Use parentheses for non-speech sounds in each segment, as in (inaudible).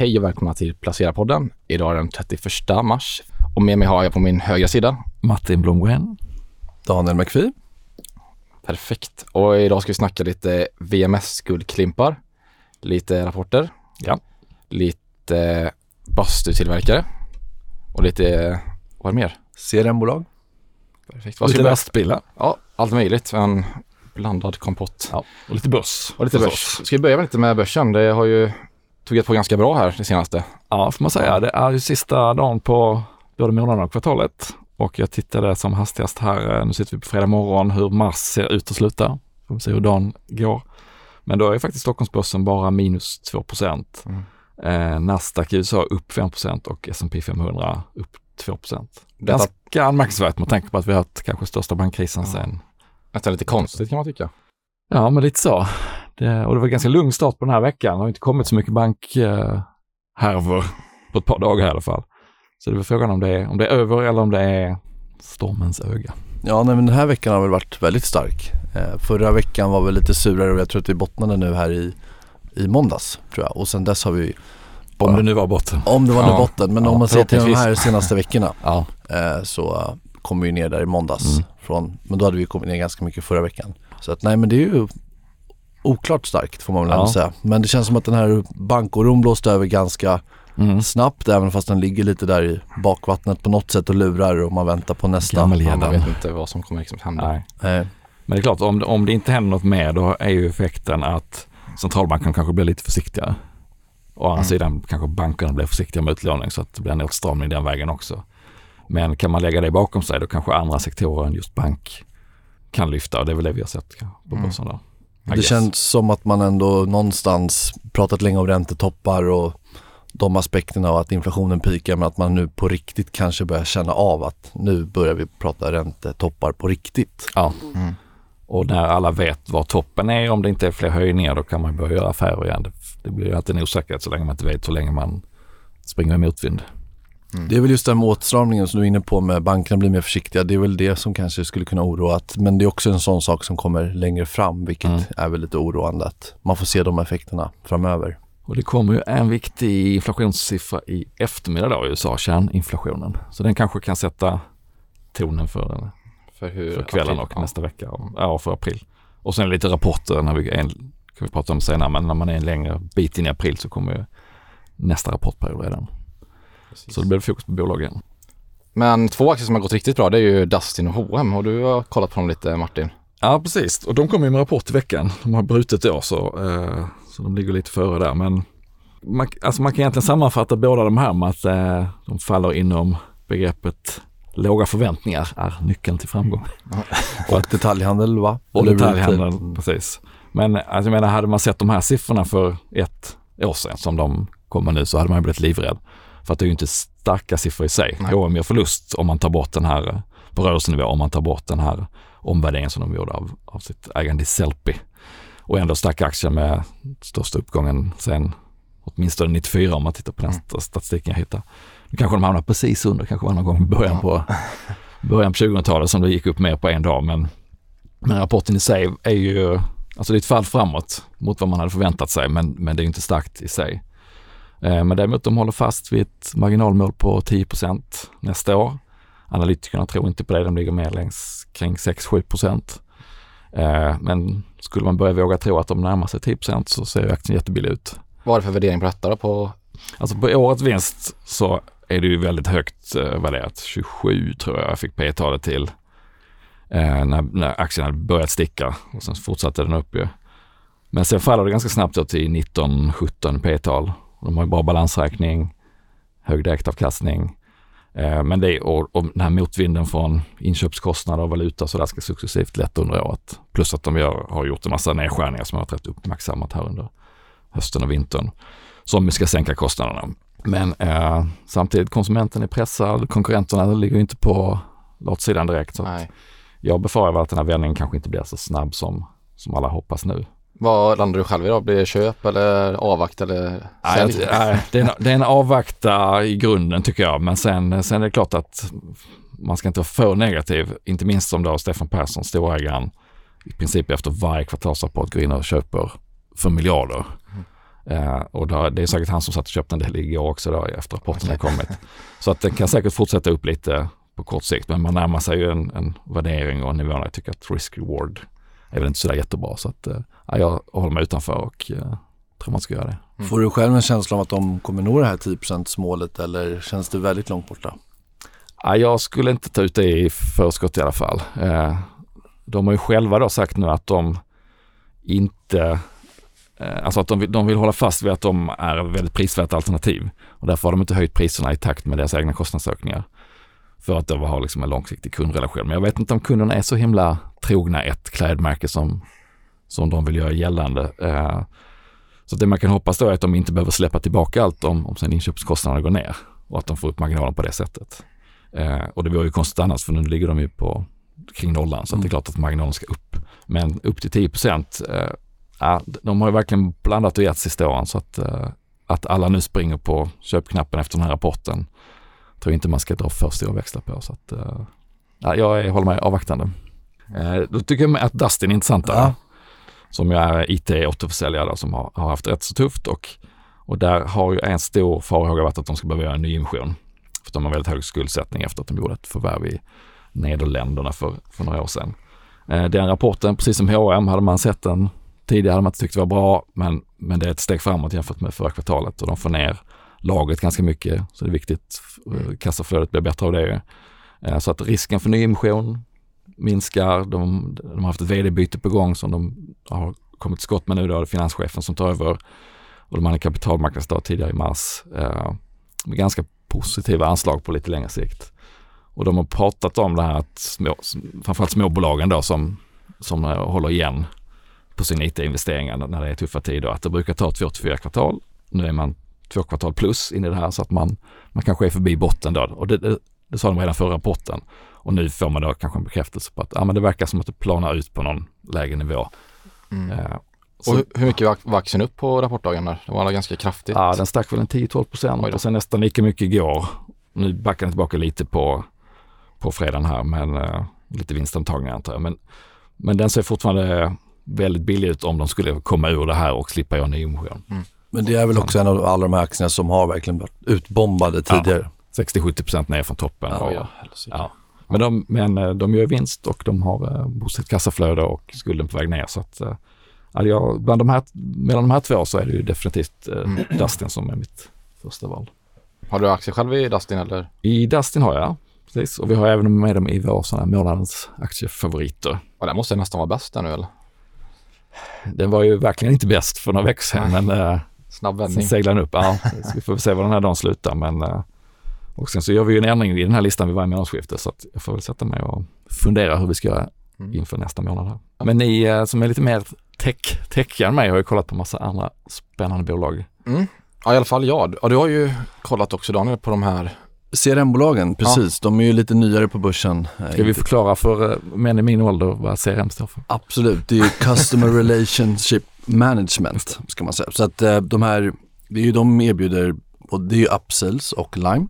Hej och välkomna till Placera-podden. Idag är den 31 mars och med mig har jag på min högra sida Martin Blomgren. Daniel McPhee. Perfekt. Och idag ska vi snacka lite VMS-guldklimpar, lite rapporter, Ja. lite bastutillverkare och lite, vad är det mer? CRM-bolag. Perfekt. Och lite lastbilar. Ja, allt möjligt. En blandad kompott. Ja. Och lite börs. Och lite börs. Ska vi börja lite med börsen? Det har ju tuggat på ganska bra här det senaste. Ja, får man säga. Det är ju sista dagen på både månaden och kvartalet. Och jag tittade som hastigast här, nu sitter vi på fredag morgon, hur mars ser ut att sluta. Får vi se hur dagen går. Men då är faktiskt Stockholmsbörsen bara minus 2 procent. Mm. Eh, Nasdaq i USA upp 5 procent och S&P 500 upp 2 procent. Detta Ganska anmärkningsvärt med tanke på att vi har haft kanske största bankkrisen Ja. sen nästan lite konstigt kan man tycka. Ja, men lite så. Det, och det var ganska lugn start på den här veckan. Det har inte kommit så mycket bankhärvor på ett par dagar i alla fall. Så det är väl frågan om det är, om det är över eller om det är stormens öga. Ja, nej, men den här veckan har väl varit väldigt stark. Eh, förra veckan var väl lite surare och jag tror att vi bottnade nu här i, i måndags tror jag. Och sen dess har vi, Om det nu var botten. om det var Ja. ja. botten, men Ja, om man ser till de här senaste veckorna Ja, eh, så eh, kom vi ner där i måndags. Mm. Från, men då hade vi kommit ner ganska mycket förra veckan. Så att nej men det är ju oklart starkt får man väl Ja. ändå säga. Men det känns som att den här bankoron blåste över ganska mm. snabbt även fast den ligger lite där i bakvattnet på något sätt och lurar och man väntar på nästa. Gammelgäddan. Man vet inte vad som kommer liksom hända. Nej. Nej. Men det är klart, om, det- om det inte händer något mer då är ju effekten att centralbanken kanske blir lite försiktigare. Å andra Mm. sidan kanske bankerna blir försiktiga med utlåning så att det blir en åtstramning den vägen också. Men kan man lägga det bakom sig då kanske andra sektorer än just bank kan lyfta och det är väl det vi har sett på Mm. börsen där. I Det guess. känns som att man ändå någonstans pratat länge om räntetoppar och de aspekterna och att inflationen pikar men att man nu på riktigt kanske börjar känna av att nu börjar vi prata räntetoppar på riktigt. Ja, Mm. och när alla vet var toppen är, om det inte är fler höjningar, då kan man börja göra affärer igen. Det, det blir ju alltid en osäkerhet så länge man inte vet hur länge man springer i motvind. Det är väl just den med åtstramningen som du är inne på med bankerna blir mer försiktiga. Det är väl det som kanske skulle kunna oroa. Att, men det är också en sån sak som kommer längre fram vilket Mm. är väl lite oroande att man får se de effekterna framöver. Och det kommer ju en viktig inflationssiffra i eftermiddag då i USA, kärninflationen. Så den kanske kan sätta tonen för, För, hur, för kvällen april, och ja. nästa vecka, ja för april. Och sen lite rapporter, när vi, en, kan vi prata om senare, men när man är en längre bit in i april så kommer ju nästa rapportperiod redan. Precis. Så det blir fokus på bolagen. Men två aktier som har gått riktigt bra det är ju Dustin och H&M och du har kollat på dem lite Martin. Ja, precis. Och de kommer ju med rapport i veckan. De har brutit då så, eh, så de ligger lite före där. Men man, alltså man kan egentligen sammanfatta båda de här med att eh, de faller inom begreppet låga förväntningar är nyckeln till framgång. (laughs) Och detaljhandel va? Och Eller detaljhandeln, retail. precis. Men alltså, jag menar, hade man sett de här siffrorna för ett år sedan som de kommer nu så hade man ju blivit livrädd. För att det är ju inte starka siffror i sig. Nej. H&M gör förlust om man tar bort den här, på rörelsenivå, om man tar bort den här omvärderingen som de gjorde av, av sitt ägande i Sellpy. Och ändå starka aktier med största uppgången sen åtminstone 94 om man tittar på den st- statistiken jag hittar. Nu kanske de hamnar precis under, kanske var någon gång i början på, början på 2000-talet som det gick upp mer på en dag. Men, men rapporten i sig är ju, alltså det är ett fall framåt mot vad man hade förväntat sig, men, men det är inte starkt i sig. Eh, men däremot de håller fast vid ett marginalmål på 10% nästa år. Analytikerna tror inte på det, de ligger mer längs kring 6-7 procent. Eh, men skulle man börja våga tro att de närmar sig 10% så ser aktien jättebillig ut. Vad är det för värdering på detta då? På, Alltså på årets vinst så är det ju väldigt högt eh, värderat. 27 tror jag jag fick P-talet till eh, när, när aktien hade börjat sticka och sen fortsatte den upp ju. Men sen faller det ganska snabbt då till 19-17 P-tal. De har ju bra balansräkning, hög direktavkastning. Eh, men det, och, och den här motvinden från inköpskostnader och valuta så där ska successivt lätta under året. Plus att de gör, har gjort en massa nedskärningar som har varit rätt uppmärksammat här under hösten och vintern som ska sänka kostnaderna. Men eh, samtidigt konsumenten är pressad, konkurrenterna ligger inte på latsidan direkt. Så jag befarar väl att den här vändningen kanske inte blir så snabb som, som alla hoppas nu. Vad landar du själv i då? Blir det köp eller avvakt eller Nej, sälj? nej, det, är en, det är en avvakta i grunden tycker jag, men sen, sen är det klart att man ska inte vara för negativ, inte minst som då Stefan Persson, storägaren, i princip efter varje kvartalsrapport går in och köper för miljarder. Eh, och då, det är säkert han som satt och köpte en del igår också då efter rapporten har kommit. Så att den kan säkert fortsätta upp lite på kort sikt men man närmar sig ju en, en värdering och en nivå där jag tycker att risk-reward är väl inte sådär jättebra. Så att eh, jag håller mig utanför och eh, tror man ska göra det. Mm. Får du själv en känsla av att de kommer nå det här 10 målet eller känns det väldigt långt borta? Ja, jag skulle inte ta ut det i förskott i alla fall. Eh, de har ju själva då sagt nu att de inte Alltså att de vill, de vill hålla fast vid att de är ett väldigt prisvärt alternativ. Och därför har de inte höjt priserna i takt med deras egna kostnadsökningar. För att de har liksom en långsiktig kundrelation. Men jag vet inte om kunderna är så himla trogna ett klädmärke som, som de vill göra gällande. Eh, så det man kan hoppas då är att de inte behöver släppa tillbaka allt om, om sen inköpskostnaderna går ner och att de får upp marginalen på det sättet. Eh, och det vore ju konstigt annars för nu ligger de ju på kring nollan så mm. det är mm. klart att marginalen ska upp. Men upp till 10 procent, eh, ja, de har ju verkligen blandat och gett sista åren så att, eh, att alla nu springer på köpknappen efter den här rapporten tror inte man ska dra för stora växlar på. Så att, eh, ja, jag håller mig avvaktande. Eh, då tycker jag att Dustin är intressantare. Ja. Som jag är IT-återförsäljare som har, har, haft rätt så tufft och, och där har ju en stor farhåga varit att de ska behöva göra en ny emission. För de har väldigt hög skuldsättning efter att de gjorde ett förvärv i Nederländerna för, för några år sedan. Eh, den rapporten, precis som H&M hade man sett den tidigare, hade man inte tyckt det var bra, men, men det är ett steg framåt jämfört med förra kvartalet och de får ner lagret ganska mycket, så det är viktigt. att kassaflödet blir bättre av det. Eh, så att risken för nyemission minskar. De, de har haft ett vd-byte på gång som de har kommit skott med nu. Då är det finanschefen som tar över och de hade kapitalmarknadsdag tidigare i mars. Eh, med ganska positiva anslag på lite längre sikt. Och de har pratat om det här att små, framförallt småbolagen då som, som eh, håller igen på sina IT-investeringar när det är tuffa tider, att det brukar ta två till fyra kvartal. Nu är man två kvartal plus in i det här så att man, man kanske är förbi botten då. Och det, det, det sa de redan förra rapporten. Och nu får man då kanske en bekräftelse på att ja, men det verkar som att det planar ut på någon lägre nivå. Mm. Eh, och hur, hur mycket var aktien upp på rapportdagen där? Det var ganska kraftigt. Ja, den stack väl en 10-12 procent och sen nästan lika mycket igår. Nu backar den tillbaka lite på, på fredagen här, men eh, lite vinstantagningar antar jag. Men, men den ser fortfarande väldigt billig ut om de skulle komma ur det här och slippa göra nyemission. Mm. Men det är väl också en av alla de här aktierna som har verkligen varit utbombade tidigare. Ja, 60-70% ner från toppen. Ja, ja, ja. Men, de, men eh, de gör vinst och de har eh, positivt kassaflöde och skulden på väg ner. Så att, alltså jag, bland de här, mellan de här två så är det ju definitivt mm. Dustin som är mitt första val. Har du aktier själv i Dustin eller? I Dustin har jag, precis. Och vi har även med dem i vår sådana månadens aktiefavoriter. Och den måste nästan vara bäst där nu eller? Den var ju verkligen inte bäst för några veckor sedan, men Snabb vändning. Sen seglar den upp. Ja, (laughs) vi får se var den här dagen slutar. Men, eh, och sen så gör vi ju en ändring i den här listan vid varje månadsskifte så att jag får väl sätta mig och fundera hur vi ska göra mm. inför nästa månad. Här. Men ni eh, som är lite mer tech, techiga än mig har ju kollat på massa andra spännande bolag. Mm. Ja, i alla fall jag. Ja, du har ju kollat också Daniel på de här CRM-bolagen, precis. Ja. De är ju lite nyare på börsen. Ska vi förklara för eh, män i min ålder vad CRM står för? Absolut, det är Customer (laughs) Relationship Management ska man säga. Så att eh, de här, det är ju de erbjuder, och det är ju Upsells och Lime.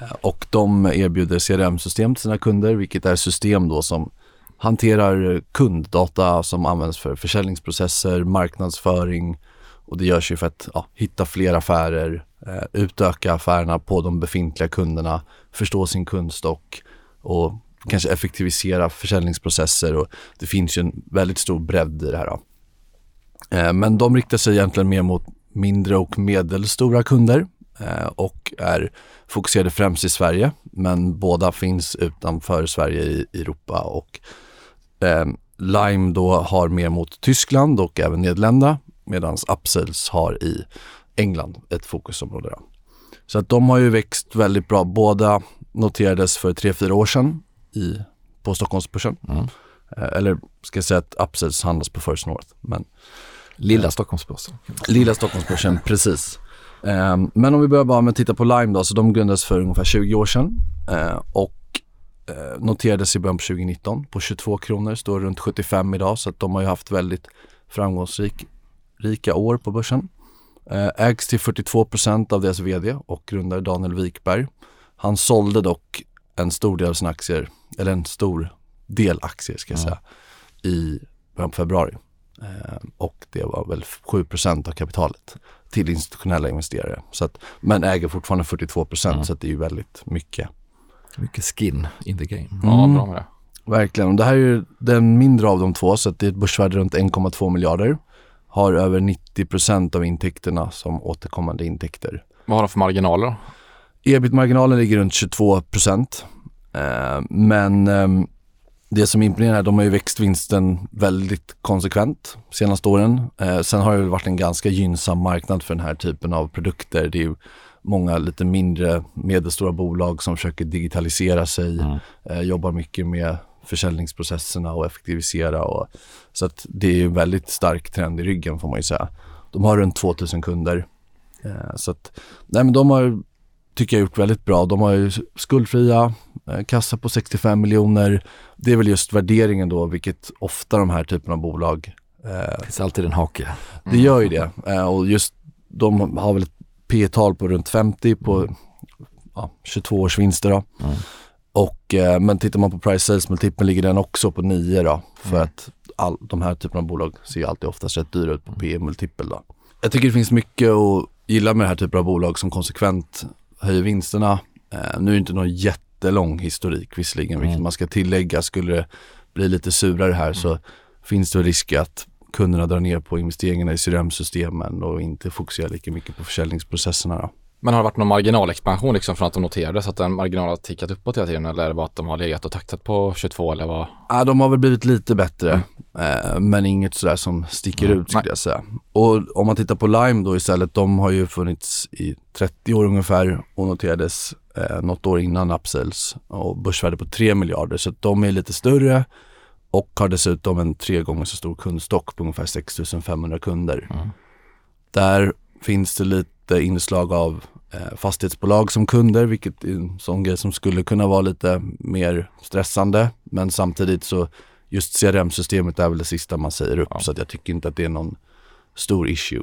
Eh, och de erbjuder CRM-system till sina kunder, vilket är system då som hanterar kunddata som används för försäljningsprocesser, marknadsföring och det görs ju för att ja, hitta fler affärer, eh, utöka affärerna på de befintliga kunderna, förstå sin kundstock och kanske effektivisera försäljningsprocesser och det finns ju en väldigt stor bredd i det här. Då. Eh, men de riktar sig egentligen mer mot mindre och medelstora kunder eh, och är fokuserade främst i Sverige men båda finns utanför Sverige i Europa och eh, Lime då har mer mot Tyskland och även Nederländerna medan Upsells har i England ett fokusområde. Då. Så att de har ju växt väldigt bra. Båda noterades för tre fyra år sedan i, på Stockholmsbörsen. Mm. Eller ska jag säga att Upsells handlas på First North. Men Lilla Stockholmsbörsen. Lilla Stockholmsbörsen, (laughs) precis. Um, men om vi börjar bara med att titta på Lime då, så de grundades för ungefär 20 år sedan uh, och noterades i början på 2019 på 22 kronor, står runt 75 idag så att de har ju haft väldigt framgångsrika år på börsen. Uh, ägs till 42% av deras vd och grundare Daniel Wikberg. Han sålde dock en stor del av sina aktier, eller en stor del aktier ska jag säga, i början på februari. Eh, och det var väl 7% av kapitalet. till institutionella investerare. Så att, men äger fortfarande 42 procent Mm. så att det är ju väldigt mycket. Mycket skin in the game. Ja, Mm. bra med det. Verkligen. Och det här är ju den mindre av de två så att det är ett börsvärde runt 1,2 miljarder. Har över 90 procent av intäkterna som återkommande intäkter. Vad har de för marginaler då? Ebit-marginalen ligger runt 22 procent. Eh, men ehm, det som imponerar är att de har ju växt vinsten väldigt konsekvent senaste åren. Eh, sen har det varit en ganska gynnsam marknad för den här typen av produkter. Det är många lite mindre medelstora bolag som försöker digitalisera sig, Mm. eh, jobbar mycket med försäljningsprocesserna och effektivisera. Och, så att det är en väldigt stark trend i ryggen får man ju säga. De har runt 2000 kunder. Eh, så att, nej men de har, tycker jag, gjort väldigt bra. De har ju skuldfria, eh, kassa på 65 miljoner. Det är väl just värderingen då, vilket ofta de här typerna av bolag eh, Det finns alltid en hake. det gör ju det. Eh, och just de har väl ett P tal på runt 50 på ja, 22 års vinster då. Mm. Och, eh, men tittar man på price sales multipeln ligger den också på 9 då. För Mm. att all, de här typerna av bolag ser ju alltid oftast rätt dyra ut på P multipel då. Jag tycker det finns mycket att gilla med den här typen av bolag som konsekvent höjer vinsterna. Eh, nu är det inte någon jättelång historik visserligen, vilket Mm. man ska tillägga. Skulle det bli lite surare här så finns det risk att kunderna drar ner på investeringarna i CRM-systemen och inte fokuserar lika mycket på försäljningsprocesserna. Då. Men har det varit någon marginalexpansion liksom från att de noterade så att den marginalen har tickat uppåt hela tiden eller är det bara att de har legat och taktat på 22 eller vad? Ja, de har väl blivit lite bättre, eh, men inget sådär som sticker Mm, ut skulle jag säga. Och om man tittar på Lime då istället, de har ju funnits i 30 år ungefär och noterades eh, något år innan Upsales och börsvärde på 3 miljarder. Så de är lite större och har dessutom en tre gånger så stor kundstock på ungefär 6500 kunder. Mm. Där finns det lite inslag av eh, fastighetsbolag som kunder, vilket är en sån grej som skulle kunna vara lite mer stressande. Men samtidigt så just CRM-systemet är väl det sista man säger upp Ja. så jag tycker inte att det är någon stor issue.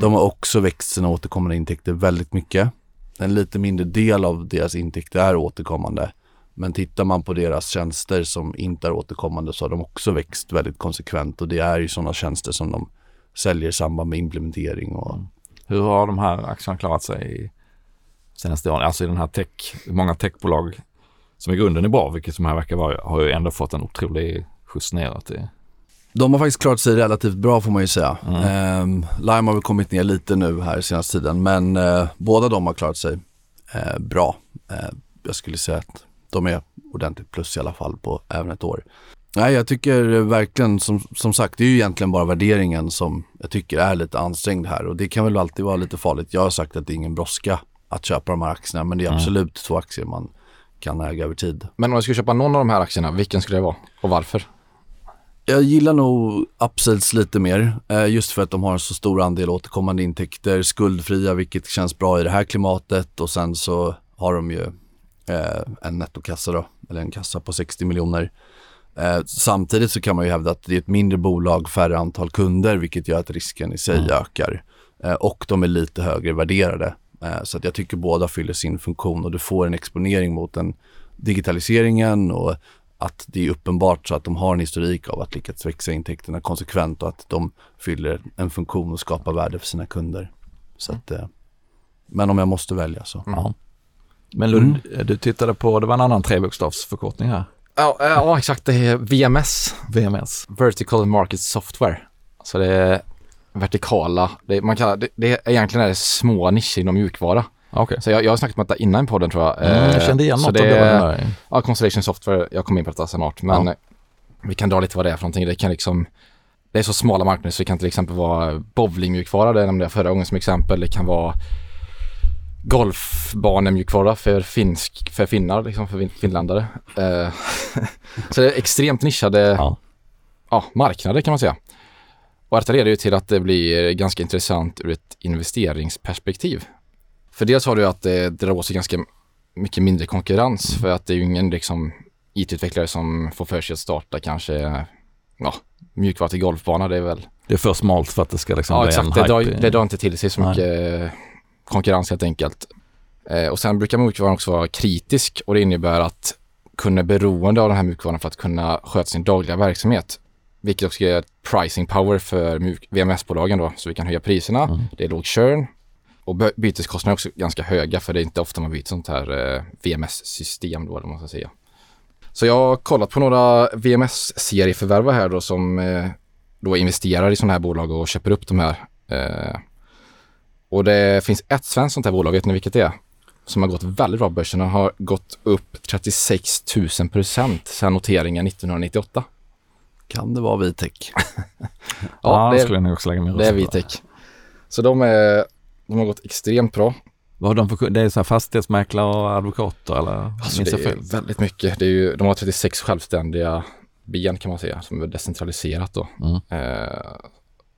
De har också växt sina återkommande intäkter väldigt mycket. En lite mindre del av deras intäkter är återkommande. Men tittar man på deras tjänster som inte är återkommande så har de också växt väldigt konsekvent och det är ju sådana tjänster som de säljer i samband med implementering och Hur har de här aktierna klarat sig i senaste åren? Alltså i den här tech, många techbolag som i grunden är bra, vilket som här verkar vara, har ju ändå fått en otrolig skjuts neråt. i- De har faktiskt klarat sig relativt bra får man ju säga. Mm. Ehm, Lime har väl kommit ner lite nu här senaste tiden men eh, båda de har klarat sig eh, bra. Eh, jag skulle säga att de är ordentligt plus i alla fall på även ett år. Nej, jag tycker verkligen som, som sagt, det är ju egentligen bara värderingen som jag tycker är lite ansträngd här och det kan väl alltid vara lite farligt. Jag har sagt att det är ingen brådska att köpa de här aktierna men det är Mm. absolut två aktier man kan äga över tid. Men om jag skulle köpa någon av de här aktierna, vilken skulle det vara och varför? Jag gillar nog Upsales lite mer, eh, just för att de har en så stor andel återkommande intäkter, skuldfria vilket känns bra i det här klimatet och sen så har de ju eh, en nettokassa då, eller en kassa på 60 miljoner. Eh, samtidigt så kan man ju hävda att det är ett mindre bolag, färre antal kunder vilket gör att risken i sig Mm. ökar. Eh, och de är lite högre värderade. Eh, så att jag tycker båda fyller sin funktion och du får en exponering mot den digitaliseringen och att det är uppenbart så att de har en historik av att lyckas växa intäkterna konsekvent och att de fyller en funktion och skapar värde för sina kunder. Så att, men om jag måste välja så. Ja. Men Lund, du tittade på, det var en annan trebokstavsförkortning här. Ja, eh, ja exakt. Det är VMS, VMS. Vertical Market Software. Så det är vertikala, det, man kallar, det, det är egentligen är det små nischer inom mjukvara. Okej. Så jag, jag har snackat om detta innan i podden tror jag. Mm, jag Eh, kände igen så något av det det. var där. Ja, Constellation Software, jag kommer in på detta snart, men Ja. vi kan dra lite vad det är för någonting. Det kan liksom, det är så smala marknader så det kan till exempel vara bowlingmjukvara, det nämnde jag förra gången som exempel. Det kan vara golfbanemjukvara för finsk, för finnar, liksom för fin- finländare. Eh, (laughs) så det är extremt nischade Ja. ja, marknader kan man säga. Och detta leder ju till att det blir ganska intressant ur ett investeringsperspektiv. För dels har du att det drar åt sig ganska mycket mindre konkurrens för att det är ju ingen liksom IT-utvecklare som får för sig att starta kanske ja, mjukvara till golfbana. Det är väl Det är för smalt för att det ska liksom Ja bli exakt, en det drar, hype. det drar inte till sig så Nej. mycket eh, konkurrens helt enkelt. Eh, och sen brukar mjukvaran också vara kritisk och det innebär att kunden är beroende av den här mjukvaran för att kunna sköta sin dagliga verksamhet. vilket också ger pricing power för VMS-bolagen då, så vi kan höja priserna. Mm. Det är låg churn och byteskostnaderna är också ganska höga för det är inte ofta man byter sånt här eh, VMS-system då, eller man ska säga. Så jag har kollat på några VMS-serieförvärvare här då som eh, då investerar i sådana här bolag och köper upp de här. Eh, och det finns ett svenskt sånt här bolag, vet ni vilket det är? Som har gått väldigt bra på börsen och har gått upp 36 000 procent sedan noteringen 1998. Kan det vara Vitec? (laughs) ja, ja, det skulle jag nog också lägga Det är Vitec. Så de, är, de har gått extremt bra. Vad har de för, det är så här fastighetsmäklare och advokater eller? Alltså det är väldigt mycket. Det är ju, de har 36 självständiga ben kan man säga, som är decentraliserat då. Mm. Eh,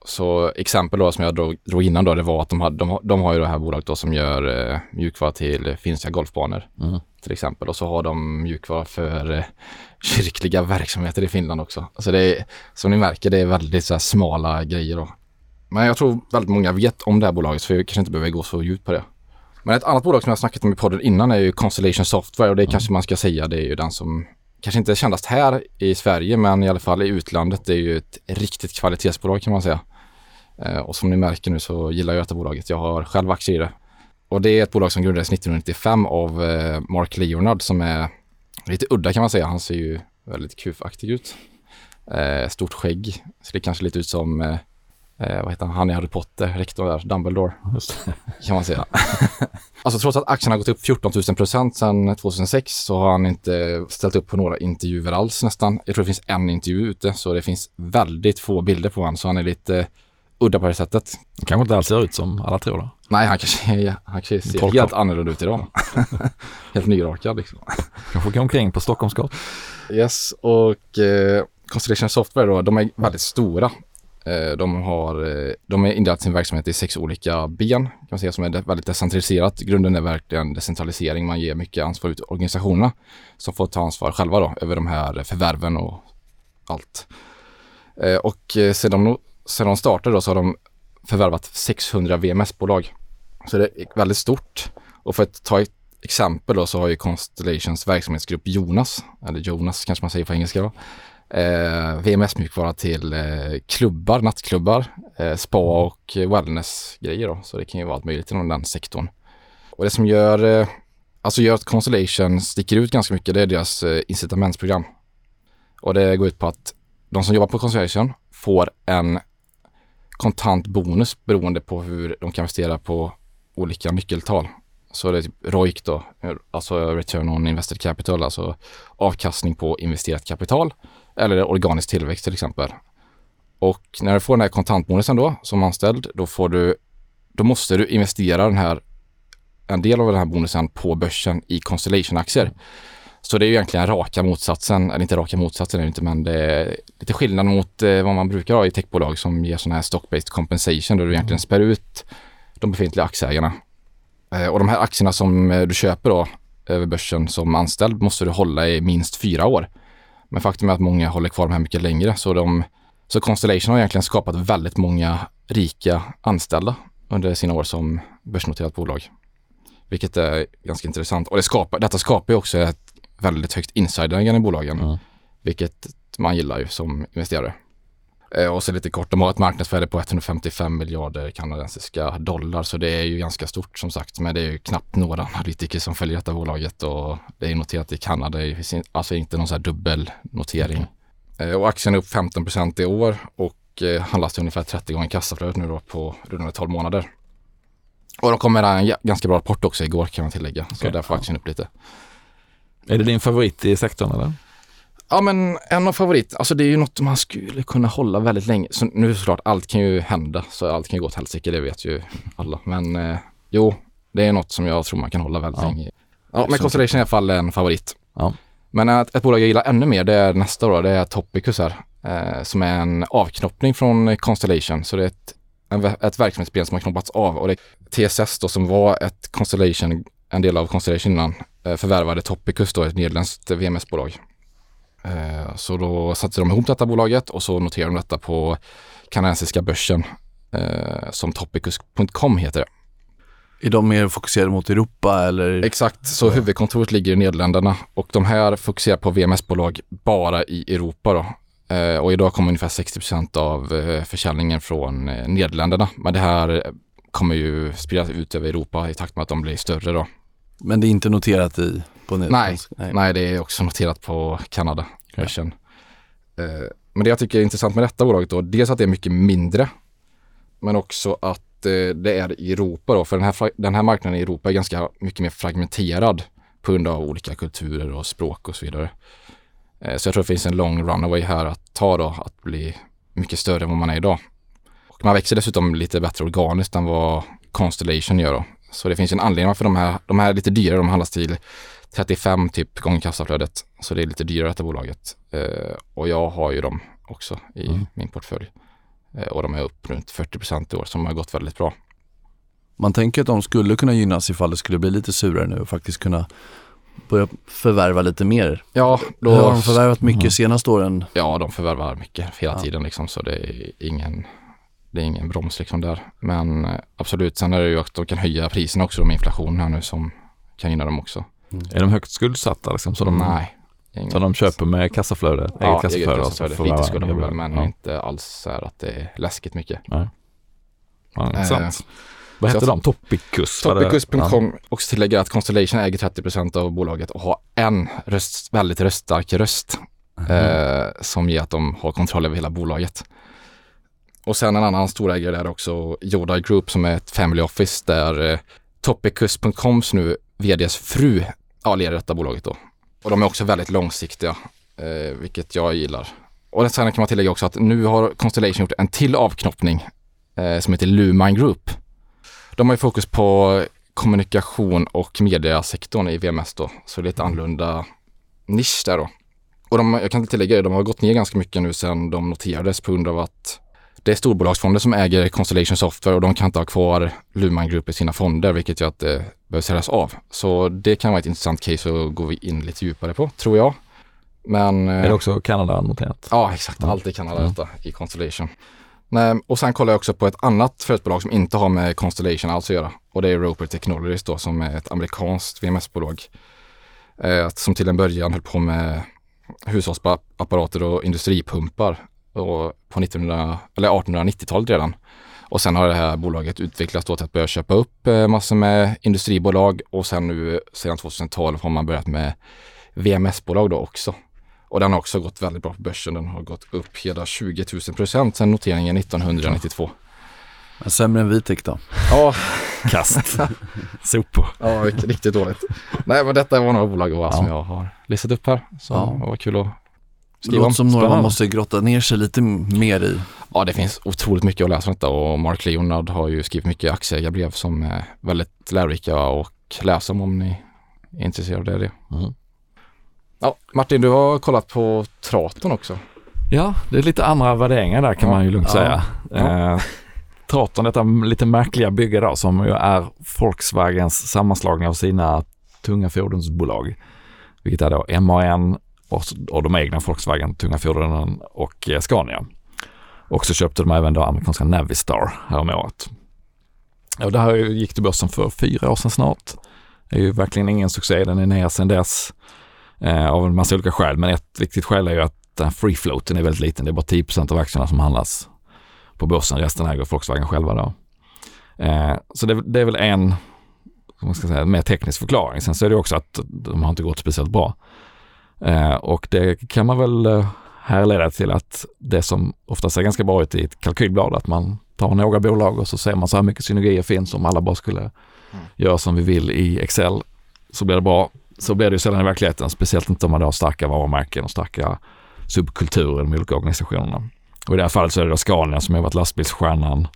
så exempel då som jag drog, drog innan då, det var att de, hade, de, de har ju det här bolaget då som gör eh, mjukvara till finska golfbanor mm. till exempel. Och så har de mjukvara för eh, kyrkliga verksamheter i Finland också. Alltså det är, som ni märker, det är väldigt så smala grejer då. Men jag tror väldigt många vet om det här bolaget så vi kanske inte behöver gå så djupt på det. Men ett annat bolag som jag snackat om i podden innan är ju Constellation Software och det mm. kanske man ska säga, det är ju den som kanske inte kändast här i Sverige men i alla fall i utlandet. Det är ju ett riktigt kvalitetsbolag kan man säga. Eh, och som ni märker nu så gillar jag detta bolaget. Jag har själv aktier i det. Och det är ett bolag som grundades 1995 av eh, Mark Leonard som är lite udda kan man säga. Han ser ju väldigt kufaktig ut. Eh, stort skägg. ser kanske lite ut som, eh, vad heter han, han i Harry Potter, rektorn där, Dumbledore. kan man säga. (laughs) alltså trots att aktien har gått upp 14 000 procent sedan 2006 så har han inte ställt upp på några intervjuer alls nästan. Jag tror det finns en intervju ute så det finns väldigt få bilder på honom så han är lite udda på det sättet. Kanske inte alls ser ut som alla tror då. Nej, han kanske, (laughs) han kanske ser Tolka. helt annorlunda ut idag. (laughs) helt nyrakad liksom. Kanske gå omkring på Stockholms gator. Yes, och eh, Constellation Software då, de är väldigt stora. Eh, de, har, eh, de är indelat sin verksamhet i sex olika ben, kan man säga, som är väldigt decentraliserat. Grunden är verkligen decentralisering. Man ger mycket ansvar ut till organisationerna som får ta ansvar själva då över de här förvärven och allt. Eh, och sedan de sedan de startade då så har de förvärvat 600 VMS-bolag. Så det är väldigt stort. Och för att ta ett exempel då så har ju Constellations verksamhetsgrupp Jonas, eller Jonas kanske man säger på engelska då, eh, VMS-mjukvara till eh, klubbar, nattklubbar, eh, spa och wellness-grejer då. Så det kan ju vara allt möjligt inom den sektorn. Och det som gör, eh, alltså gör att Constellation sticker ut ganska mycket, det är deras eh, incitamentsprogram. Och det går ut på att de som jobbar på Constellation får en kontant bonus beroende på hur de kan investera på olika nyckeltal. Så det är typ ROIC då, alltså return on invested capital, alltså avkastning på investerat kapital eller organisk tillväxt till exempel. Och när du får den här kontantbonusen då som anställd, då får du, då måste du investera den här, en del av den här bonusen på börsen i Constellation-aktier. Så det är ju egentligen raka motsatsen, eller inte raka motsatsen är det inte, men det är lite skillnad mot eh, vad man brukar ha i techbolag som ger sådana här stock-based compensation där du egentligen spär ut de befintliga aktieägarna. Eh, och de här aktierna som eh, du köper då över börsen som anställd måste du hålla i minst fyra år. Men faktum är att många håller kvar de här mycket längre så de så Constellation har egentligen skapat väldigt många rika anställda under sina år som börsnoterat bolag. Vilket är ganska intressant. Och det skapar, detta skapar ju också ett väldigt högt insiderägande i bolagen. Mm. Vilket man gillar ju som investerare. Eh, och så lite kort, de har ett marknadsvärde på 155 miljarder kanadensiska dollar så det är ju ganska stort som sagt. Men det är ju knappt några analytiker som följer detta bolaget och det är noterat i Kanada. Det finns alltså inte någon sån här dubbelnotering. Mm. Och aktien är upp 15 procent i år och eh, handlas till ungefär 30 gånger kassaflödet nu då på runda 12 månader. Och de kom med en ganska bra rapport också igår kan man tillägga. Så okay. därför aktien upp lite. Är det din favorit i sektorn eller? Ja men en av favorit, alltså det är ju något man skulle kunna hålla väldigt länge. Så nu såklart, allt kan ju hända, så allt kan ju gå åt helsike, det vet ju alla. Men eh, jo, det är något som jag tror man kan hålla väldigt ja. länge. Ja, men Constellation är i alla fall en favorit. Ja. Men ett, ett bolag jag gillar ännu mer, det är nästa då, det är Topicus här. Eh, som är en avknoppning från Constellation. Så det är ett, en, ett verksamhetsben som har knoppats av och det TSS då som var ett Constellation, en del av Constellation innan, eh, förvärvade Topicus då, ett nederländskt VMS-bolag. Eh, så då satte de ihop detta bolaget och så noterade de detta på kanadensiska börsen eh, som topicus.com heter det. Är de mer fokuserade mot Europa eller? Exakt, så huvudkontoret ligger i Nederländerna och de här fokuserar på VMS-bolag bara i Europa då. Eh, och idag kommer ungefär 60% av försäljningen från Nederländerna. Men det här kommer ju spridas ut över Europa i takt med att de blir större då. Men det är inte noterat i på Nej, nej. nej det är också noterat på Kanada. Okay. Men det jag tycker är intressant med detta bolaget då, dels att det är mycket mindre, men också att det är i Europa då, för den här, den här marknaden i Europa är ganska mycket mer fragmenterad på grund av olika kulturer och språk och så vidare. Eh, så jag tror det finns en lång runaway här att ta då, att bli mycket större än vad man är idag. Och man växer dessutom lite bättre organiskt än vad Constellation gör då. Så det finns en anledning varför de här, de här är lite dyrare, de handlas till 35 typ gånger kassaflödet. Så det är lite dyrare detta bolaget. Eh, och jag har ju dem också i mm. min portfölj. Eh, och de är upp runt 40 i år som har gått väldigt bra. Man tänker att de skulle kunna gynnas ifall det skulle bli lite surare nu och faktiskt kunna börja förvärva lite mer. Ja, då har de förvärvat mycket mm. senaste åren. Ja, de förvärvar mycket hela ja. tiden liksom så det är ingen det är ingen broms liksom där. Men eh, absolut, sen är det ju att de kan höja priserna också med inflation här nu som kan gynna dem också. Mm. Är de högt skuldsatta liksom? Så de, Nej. Så de köper med kassaflöde? Ja, eget kassaflöde. Eget kassaflöde. Lite skulle de väl, men ja. inte alls så här att det är läskigt mycket. Nej. Ja, intressant. Eh, vad hette de? Topicus? Topicus.com. Ja. Också tillägga att Constellation äger 30% av bolaget och har en röst, väldigt röststark röst mm. eh, som ger att de har kontroll över hela bolaget. Och sen en annan storägare där också, Yoda Group som är ett family office där eh, Topicus.coms nu vds fru ja, leder detta bolaget då. Och de är också väldigt långsiktiga, eh, vilket jag gillar. Och sen kan man tillägga också att nu har Constellation gjort en till avknoppning eh, som heter Lumine Group. De har ju fokus på kommunikation och mediasektorn i VMS då, så det är lite annorlunda nisch där då. Och de, jag kan tillägga det, de har gått ner ganska mycket nu sedan de noterades på grund av att det är storbolagsfonder som äger Constellation Software och de kan inte ha kvar Luman Group i sina fonder, vilket gör att det behöver säljas av. Så det kan vara ett intressant case att gå in lite djupare på, tror jag. Men... Är det också Kanada noterat? Ja, exakt. Allt är Kanada mm. detta i Constellation. Nej, och sen kollar jag också på ett annat företagsbolag som inte har med Constellation alls att göra. Och det är Roper Technologies då som är ett amerikanskt VMS-bolag. Eh, som till en början höll på med hushållsapparater och industripumpar och på 1900, eller 1890-talet redan. Och sen har det här bolaget utvecklats då till att börja köpa upp eh, massor med industribolag och sen nu sedan 2012 har man börjat med VMS-bolag då också. Och den har också gått väldigt bra på börsen. Den har gått upp hela 20 000 procent sedan noteringen 1992. Men sämre än Vitek då? Ja. Kast. (laughs) Sopor. Ja, riktigt dåligt. Nej, men detta var några bolag ja. som jag har listat upp här. Så ja. det var kul att skriva om. Det som några man måste grotta ner sig lite mer i. Ja, det finns otroligt mycket att läsa om detta och Mark Leonard har ju skrivit mycket aktieägarbrev som är väldigt lärorika och läsa om om ni är intresserade av det. Mm. Ja, Martin, du har kollat på Traton också. Ja, det är lite andra värderingar där kan ja. man ju lugnt ja. säga. Ja. Eh, Traton, detta lite märkliga bygge då som ju är Volkswagens sammanslagning av sina tunga fordonsbolag. Vilket är då MAN och, och de egna Volkswagen tunga fordonen och eh, Scania. Och så köpte de även då amerikanska Navistar häromåret. Och det här gick till börsen för fyra år sedan snart. Det är ju verkligen ingen succé, den är ner sedan dess eh, av en massa olika skäl. Men ett viktigt skäl är ju att den free floaten är väldigt liten. Det är bara 10% av aktierna som handlas på börsen. Resten äger Volkswagen själva då. Eh, så det, det, är väl en man ska säga, mer teknisk förklaring. Sen så är det också att de har inte gått speciellt bra. Eh, och det kan man väl eh, härleda till att det som oftast ser ganska bra ut i ett kalkylblad, att man tar några bolag och så ser man så här mycket synergier finns om alla bara skulle mm. göra som vi vill i Excel så blir det bra så blir det ju sällan i verkligheten, speciellt inte om man har starka varumärken och starka subkulturer i de olika organisationerna. Och i det här fallet så är det då Scania som har varit lastbilsstjärnan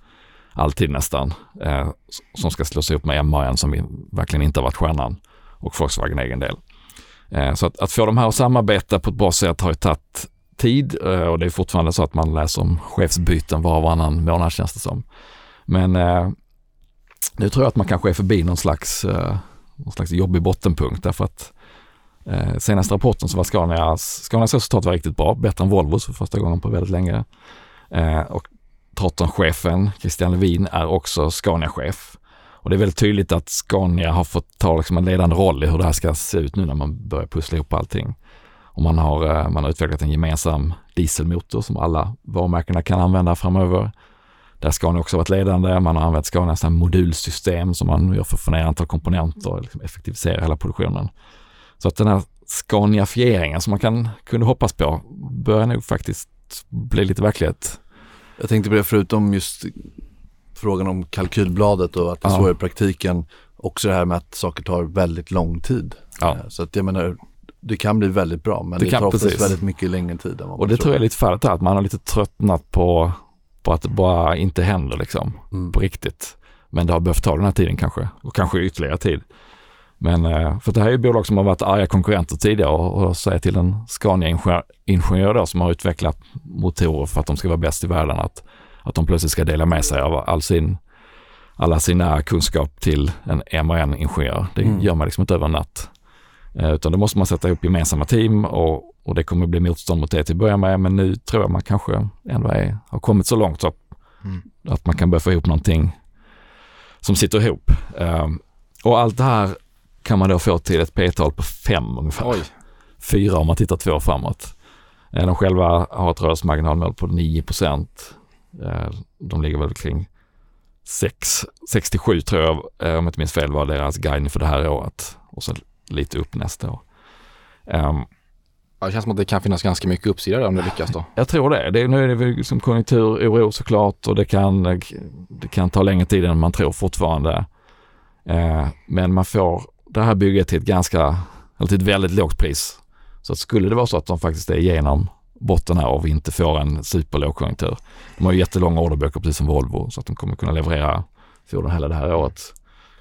alltid nästan, eh, som ska slås ihop med MAN som verkligen inte har varit stjärnan och Volkswagen egen del. Eh, så att, att, få de här att samarbeta på ett bra sätt har ju tagit tid eh, och det är fortfarande så att man läser om chefsbyten var och varannan månad känns det som. Men eh, nu tror jag att man kanske är förbi någon slags någon slags jobbig bottenpunkt därför att senaste rapporten så var Scanias, Scanias resultat var riktigt bra, bättre än Volvos för första gången på väldigt länge. Och Traton-chefen Christian Levin är också Scania-chef. Och det är väldigt tydligt att Scania har fått ta liksom en ledande roll i hur det här ska se ut nu när man börjar pussla ihop allting. Och man har, eh, man har utvecklat en gemensam dieselmotor som alla varumärkena kan använda framöver. Där har Scania också varit ledande. Man har använt Scanias modulsystem som man gör för att få ner antal komponenter och liksom effektivisera hela produktionen. Så att den här Scaniafieringen som man kan, kunde hoppas på börjar nog faktiskt bli lite verklighet. Jag tänkte på det förutom just frågan om kalkylbladet och att det är Ja. så i praktiken. Också det här med att saker tar väldigt lång tid. Ja. Eh, Så att jag menar, det kan bli väldigt bra men Det det, kan- tar precis. väldigt mycket längre tid än vad Och man det tror jag är lite fallet att man har lite tröttnat på, på att det bara inte händer liksom Mm. på riktigt. Men det har behövt ta den här tiden kanske och kanske ytterligare tid. Men eh, för det här är ju bolag som har varit arga konkurrenter tidigare och, och säga till en Scania-ingenjör som har utvecklat motorer för att de ska vara bäst i världen att, att de plötsligt ska dela med sig av all sin, alla sina kunskap till en MAN-ingenjör. Det Mm. gör man liksom inte över en natt. Eh, utan då måste man sätta ihop gemensamma team och, och det kommer bli motstånd mot det till att börja med. Men nu tror jag man kanske ändå är, har kommit så långt så att, Mm. att man kan börja få ihop någonting som sitter ihop. Eh, och allt det här kan man då få till ett P-tal på fem ungefär. Oj. Fyra om man tittar två år framåt. Eh, De själva har ett rörelsemarginalmål på 9 procent. Eh, De ligger väl kring 6, 67 tror jag, eh, om jag inte minns fel, var deras guidning för det här året. Och så lite upp nästa år. Ehm, Ja, det känns som att det kan finnas ganska mycket uppsida där om det lyckas då. Jag tror det. det är, nu är det väl liksom konjunkturoro såklart och det kan, det kan ta längre tid än man tror fortfarande. Eh, men man får det här bygget till ett ganska, eller till ett väldigt lågt pris. Så att skulle det vara så att de faktiskt är igenom botten här och vi inte får en superlågkonjunktur. De har ju jättelånga orderböcker precis som Volvo så att de kommer kunna leverera fordon hela det här året.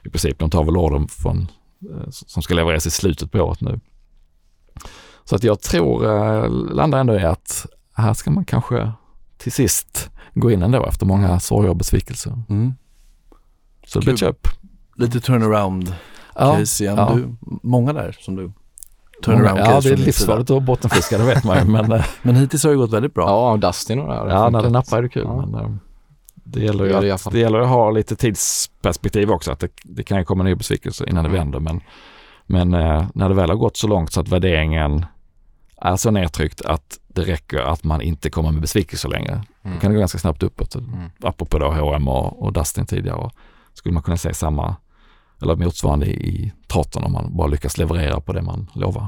I princip, de tar väl ordern från, eh, som ska levereras i slutet på året nu. Så att jag tror, eh, landar ändå i att här ska man kanske till sist gå in ändå efter många sorger och besvikelser. Mm. Så det blir köp. Lite turnaround Ja, case igen. ja. Du, många där som du. Turnaround ja, det är livsfarligt att bottenfiska, det vet man ju. Men, (laughs) eh, Men hittills har det gått väldigt bra. Ja, Dustin och det här. ja, när det nappar är det kul. Ja. Men, eh, det gäller ju Det att, det gäller att ha lite tidsperspektiv också. Att det, det kan ju komma nya besvikelser innan det Mm. vänder. Men, men eh, när det väl har gått så långt så att värderingen är så nedtryckt att det räcker att man inte kommer med besvikelser längre. Mm. Då kan det gå ganska snabbt uppåt. Mm. apropå då H&M och, och Dustin tidigare. Och skulle man kunna se samma eller motsvarande i, Traton om man bara lyckas leverera på det man lovar.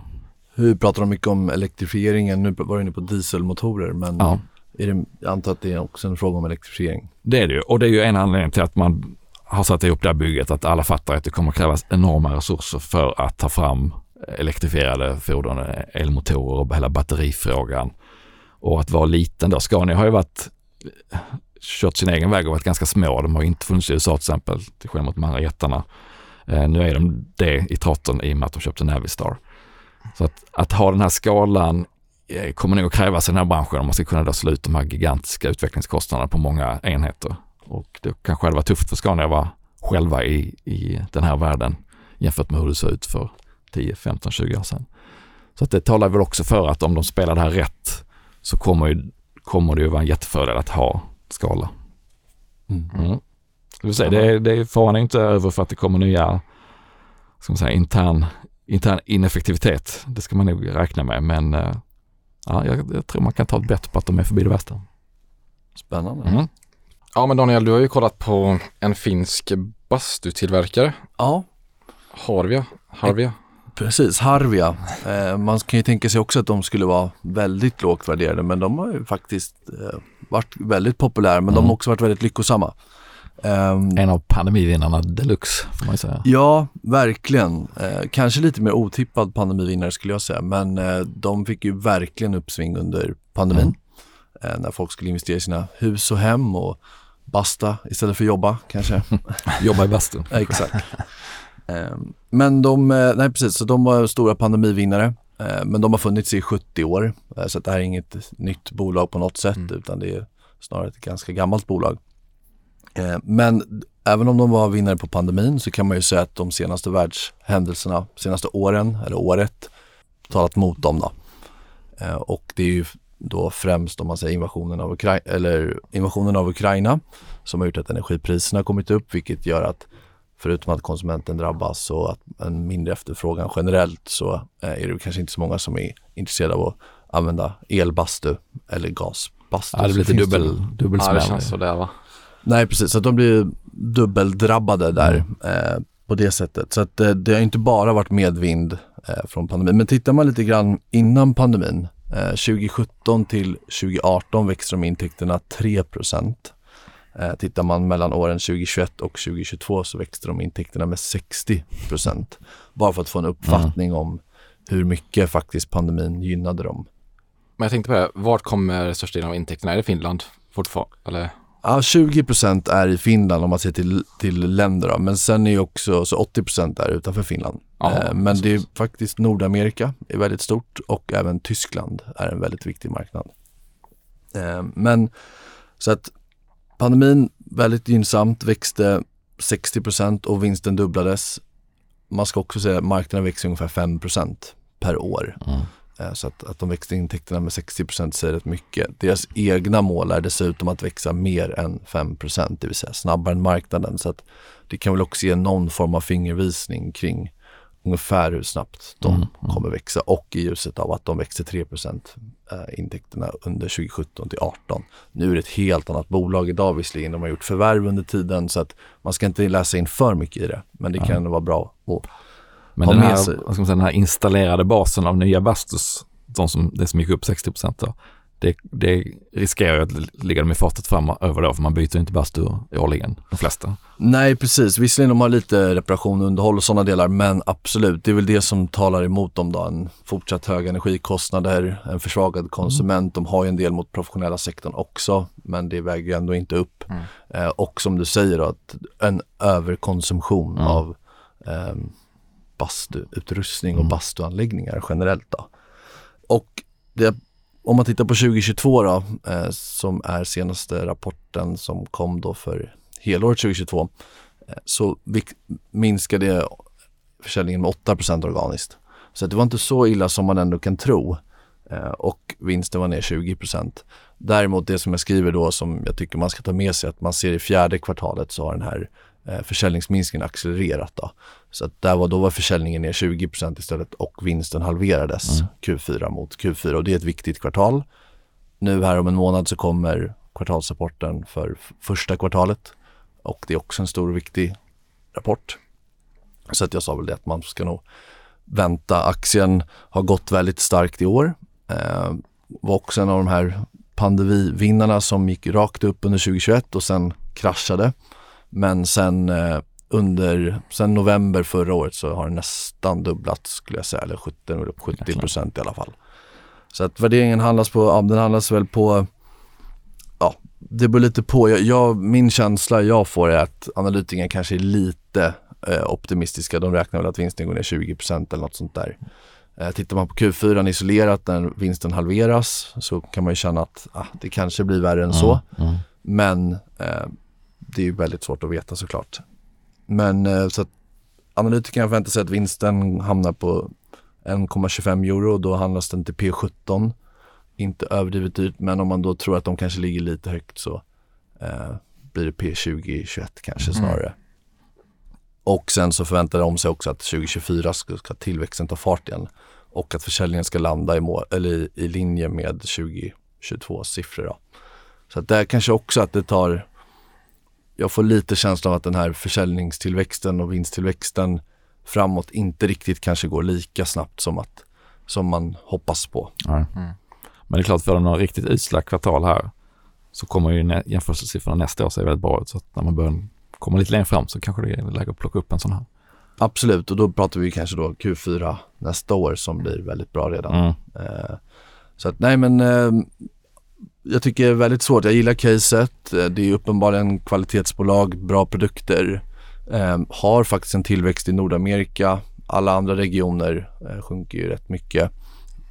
Hur pratar de mycket om elektrifieringen? Nu var du inne på dieselmotorer men Ja, är det, jag antar att det är också en fråga om elektrifiering. det är det ju. Och det är ju en anledning till att man har satt ihop det här bygget, att alla fattar att det kommer krävas enorma resurser för att ta fram elektrifierade fordon, elmotorer och hela batterifrågan. Och att vara liten då. Scania har ju varit kört sin egen väg och varit ganska små. De har inte funnits i USA till exempel, till skillnad mot de andra jättarna. Eh, nu är de det i Traton i och med att de köpte Navistar. Så att, att ha den här skalan eh, kommer nog att krävas i den här branschen om man ska kunna slå ut de här gigantiska utvecklingskostnaderna på många enheter. Och det kanske hade varit tufft för Scania att vara själva i, i den här världen jämfört med hur det såg ut för 10, 15, 20 år sedan. Så att det talar väl också för att om de spelar det här rätt så kommer, ju, kommer det ju vara en jättefördel att ha skala. Mm. Det vill säga, det, är- det är faran är inte över för att det kommer nya ska man säga, intern, intern ineffektivitet. Det ska man nog räkna med men eh, ja, jag, jag tror man kan ta ett bett på att de är förbi det värsta. Spännande. Mm. Ja men Daniel, du har ju kollat på en finsk bastutillverkare. Ja, Harvia. Harvia. precis. Harvia. Eh, man kan ju tänka sig också att de skulle vara väldigt lågt värderade men de har ju faktiskt eh, varit väldigt populära men de Mm. har också varit väldigt lyckosamma. Ehm, En av pandemivinnarna deluxe får man säga. Ja, verkligen. Eh, kanske lite mer otippad pandemivinnare skulle jag säga, men eh, de fick ju verkligen uppsving under pandemin. Eh, när folk skulle investera i sina hus och hem och basta istället för jobba kanske. (laughs) Jobba i bastun. Exakt. Eh, men de, eh, nej precis, så de var stora pandemivinnare. Eh, men de har funnits i 70 år, eh, så det här är inget nytt bolag på något sätt, utan det är snarare ett ganska gammalt bolag. Eh, men även om de var vinnare på pandemin så kan man ju säga att de senaste världshändelserna, senaste åren eller året, talat mot dem då. Eh, och det är ju då främst om man säger invasionen av, Ukra- eller invasionen av Ukraina som har gjort att energipriserna har kommit upp vilket gör att förutom att konsumenten drabbas och att en mindre efterfrågan generellt så eh, är det kanske inte så många som är intresserade av att använda elbastu eller gasbastu. Ja, det blir lite dubbel, dubbelsmäll. Ja, det känns så där va. Nej, precis. Så de blir dubbeldrabbade där eh, på det sättet. Så att eh, det har inte bara varit medvind eh, från pandemin. Men tittar man lite grann innan pandemin, eh, 2017 till 2018 växte de intäkterna 3 Eh, tittar man mellan åren 2021 och 2022 så växte de intäkterna med 60% Bara för att få en uppfattning mm. om hur mycket faktiskt pandemin gynnade dem. Men jag tänkte på det, vart kommer största delen av intäkterna? Är det Finland fortfarande? Ja, 20% är i Finland om man ser till, till länder då. men sen är också så 80 är utanför Finland. Aha, eh, men det är faktiskt Nordamerika är väldigt stort och även Tyskland är en väldigt viktig marknad. Eh, men så att pandemin väldigt gynnsamt, växte 60% och vinsten dubblades. Man ska också säga att marknaden växer ungefär 5% per år. Mm. Eh, så att, att de växte intäkterna med 60% säger rätt mycket. Deras egna mål är dessutom att växa mer än 5 det vill säga snabbare än marknaden. Så att det kan väl också ge någon form av fingervisning kring ungefär hur snabbt de mm, mm. kommer växa och i ljuset av att de växte 3 eh, intäkterna under 2017 till 18. Nu är det ett helt annat bolag idag visserligen. De har gjort förvärv under tiden så att man ska inte läsa in för mycket i det. Men det kan vara bra att men den här, vad ska man säga, den här installerade basen av nya Bastus, de som, det som gick upp 60 då, det, det riskerar ju att ligga dem i fartet framöver då, för man byter inte bastu årligen, de flesta. Nej, precis. Visserligen de har lite reparation underhåll och sådana delar, men absolut, det är väl det som talar emot dem då. En fortsatt höga energikostnader, en försvagad konsument. Mm. De har ju en del mot professionella sektorn också, men det väger ju ändå inte upp. Mm. Eh, och som du säger då, att en överkonsumtion mm. av eh, bastuutrustning och mm. bastuanläggningar generellt. Då. Och det, om man tittar på 2022 då, eh, som är senaste rapporten som kom då för helåret 2022, eh, så minskade försäljningen med 8% organiskt. Så det var inte så illa som man ändå kan tro. Eh, och vinsten var ner 20% Däremot det som jag skriver då som jag tycker man ska ta med sig att man ser i fjärde kvartalet så har den här försäljningsminskningen accelererat. Då. Så att där var, då var försäljningen ner 20% istället och vinsten halverades mm. Q4 mot Q4 och det är ett viktigt kvartal. Nu här om en månad så kommer kvartalsrapporten för första kvartalet och det är också en stor och viktig rapport. Så att jag sa väl det att man ska nog vänta. Aktien har gått väldigt starkt i år. Eh, var också en av de här pandemivinnarna som gick rakt upp under 2021 och sen kraschade. Men sen eh, under, sen november förra året så har den nästan dubblats skulle jag säga, eller 70, 70 procent i alla fall. Så att värderingen handlas på, ja, den handlas väl på, ja, det beror lite på. Jag, jag, min känsla jag får är att analytikerna kanske är lite eh, optimistiska. De räknar väl att vinsten går ner 20 procent eller något sånt där. Eh, tittar man på Q4 isolerat när vinsten halveras så kan man ju känna att ah, det kanske blir värre än mm, så. Mm. Men eh, det är ju väldigt svårt att veta såklart. Men eh, så att analytikerna förväntar sig att vinsten hamnar på 1,25 euro och då handlas den till P17. Inte överdrivet dyrt men om man då tror att de kanske ligger lite högt så eh, blir det P20, 21 kanske mm. snarare. Och sen så förväntar de sig också att 2024 ska, ska tillväxten ta fart igen och att försäljningen ska landa i, mål, eller i, i linje med 2022 siffror. Då. Så att där kanske också att det tar jag får lite känslan av att den här försäljningstillväxten och vinsttillväxten framåt inte riktigt kanske går lika snabbt som, att, som man hoppas på. Mm. Men det är klart, för de några riktigt usla kvartal här så kommer ju jämförelsesiffrorna nästa år se väldigt bra ut. Så att när man börjar komma lite längre fram så kanske det är läge att plocka upp en sån här. Absolut, och då pratar vi kanske då Q4 nästa år som blir väldigt bra redan. Mm. Eh, så att nej men eh, jag tycker det är väldigt svårt. Jag gillar caset. Eh, det är uppenbarligen kvalitetsbolag, bra produkter. Eh, har faktiskt en tillväxt i Nordamerika. Alla andra regioner eh, sjunker ju rätt mycket.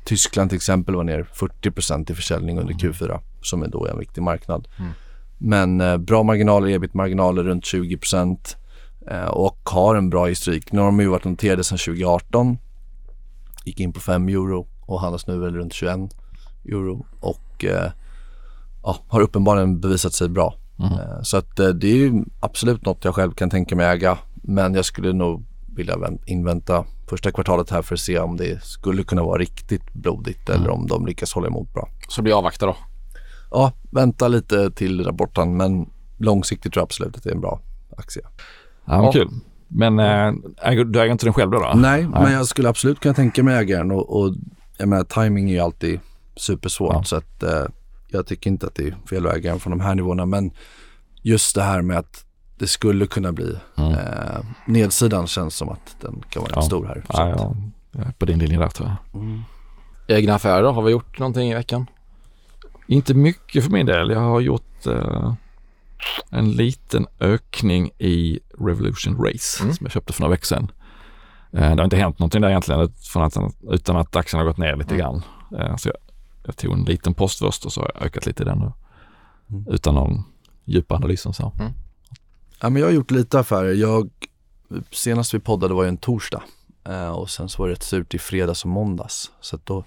Tyskland till exempel var ner 40% i försäljning under mm. Q4 som är då en viktig marknad. Mm. Men eh, bra marginaler, ebit-marginaler runt 20 eh, och har en bra historik. Nu har de ju varit noterade sedan 2018. Gick in på 5 euro och handlas nu väl runt 21 euro och eh, ja, har uppenbarligen bevisat sig bra. Mm. Så att det är ju absolut något jag själv kan tänka mig äga Men jag skulle nog vilja vänt- invänta första kvartalet här för att se om det skulle kunna vara riktigt blodigt eller om de lyckas hålla emot bra. Så blir avvakta då. Ja, vänta lite till rapporten men långsiktigt tror jag absolut att det är en bra aktie. Ja, Ja. kul. Men äh, du äger inte den själv då? då? Nej, men jag skulle absolut kunna tänka mig ägaren och, och jag menar timing är ju alltid supersvårt Ja. så att eh, jag tycker inte att det är fel den från de här nivåerna men just det här med att det skulle kunna bli Mm. eh, nedsidan känns som att den kan vara Ja. stor här. Ja, ja, jag är på din linje där tror jag. mm. Egna affärer då? Har vi gjort någonting i veckan? Inte mycket för min del. Jag har gjort eh, en liten ökning i Revolution Race Mm. som jag köpte för några veckor sedan. Eh, det har inte hänt någonting där egentligen från att, utan att aktien har gått ner lite Mm. grann. Eh, så jag, jag tog en liten post först och så har jag ökat lite den nu. Mm. Utan någon djupa analys och så. Ja, men jag har gjort lite affärer. Jag, senast vi poddade var ju en torsdag eh, och sen så var det rätt surt i fredags och måndags. Så att då,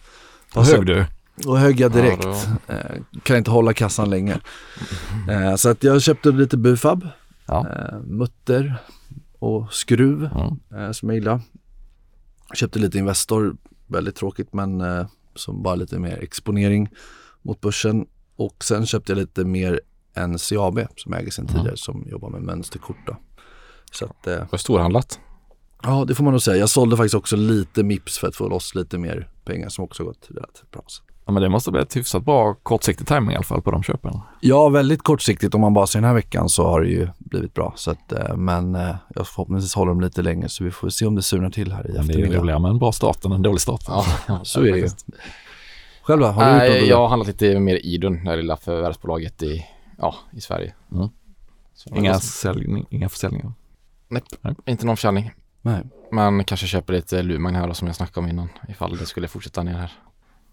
Vad hög du? då högg jag direkt. Ja, Eh, kan inte hålla kassan länge. Eh, så att jag köpte lite Bufab, Ja. eh, mutter och skruv eh, som jag gillar. Köpte lite Investor, väldigt tråkigt men eh, som bara lite mer exponering mot börsen. Och sen köpte jag lite mer NCAB som äger sedan Mm. tidigare som jobbar med mönsterkort. Då. Så att, eh, Och storhandlat. ja det får man nog säga. Jag sålde faktiskt också lite Mips för att få loss lite mer pengar som också gått relativt bra. Ja, men det måste bli ett hyfsat bra kortsiktig timing i alla fall på de köpen. Ja, väldigt kortsiktigt. Om man bara ser den här veckan så har det ju blivit bra. Så att, eh, men eh, jag förhoppningsvis håller dem lite längre så vi får se om det surnar till här i Men det är ju eftermiddag. roligare med en bra start än en dålig start. Ja, ja, Så är det ju. Själv då? Har du gjort något? jag har handlat lite mer Idun, det här lilla förvärvsbolaget i, ja, i Sverige. Mm. Så, Inga, sälj, inga försäljningar. Nej, Nej. inte någon försäljning. Nej. Men kanske köper lite Lumagn här då, som jag snackade om innan, ifall det skulle fortsätta ner här.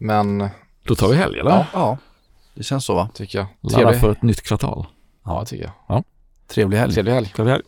Men, Då tar vi helg eller? Ja. Ja, det känns så va? tycker jag. Ladda för ett nytt kvartal. ja, tycker jag. Trevlig helg. Trevlig helg. Trevlig helg.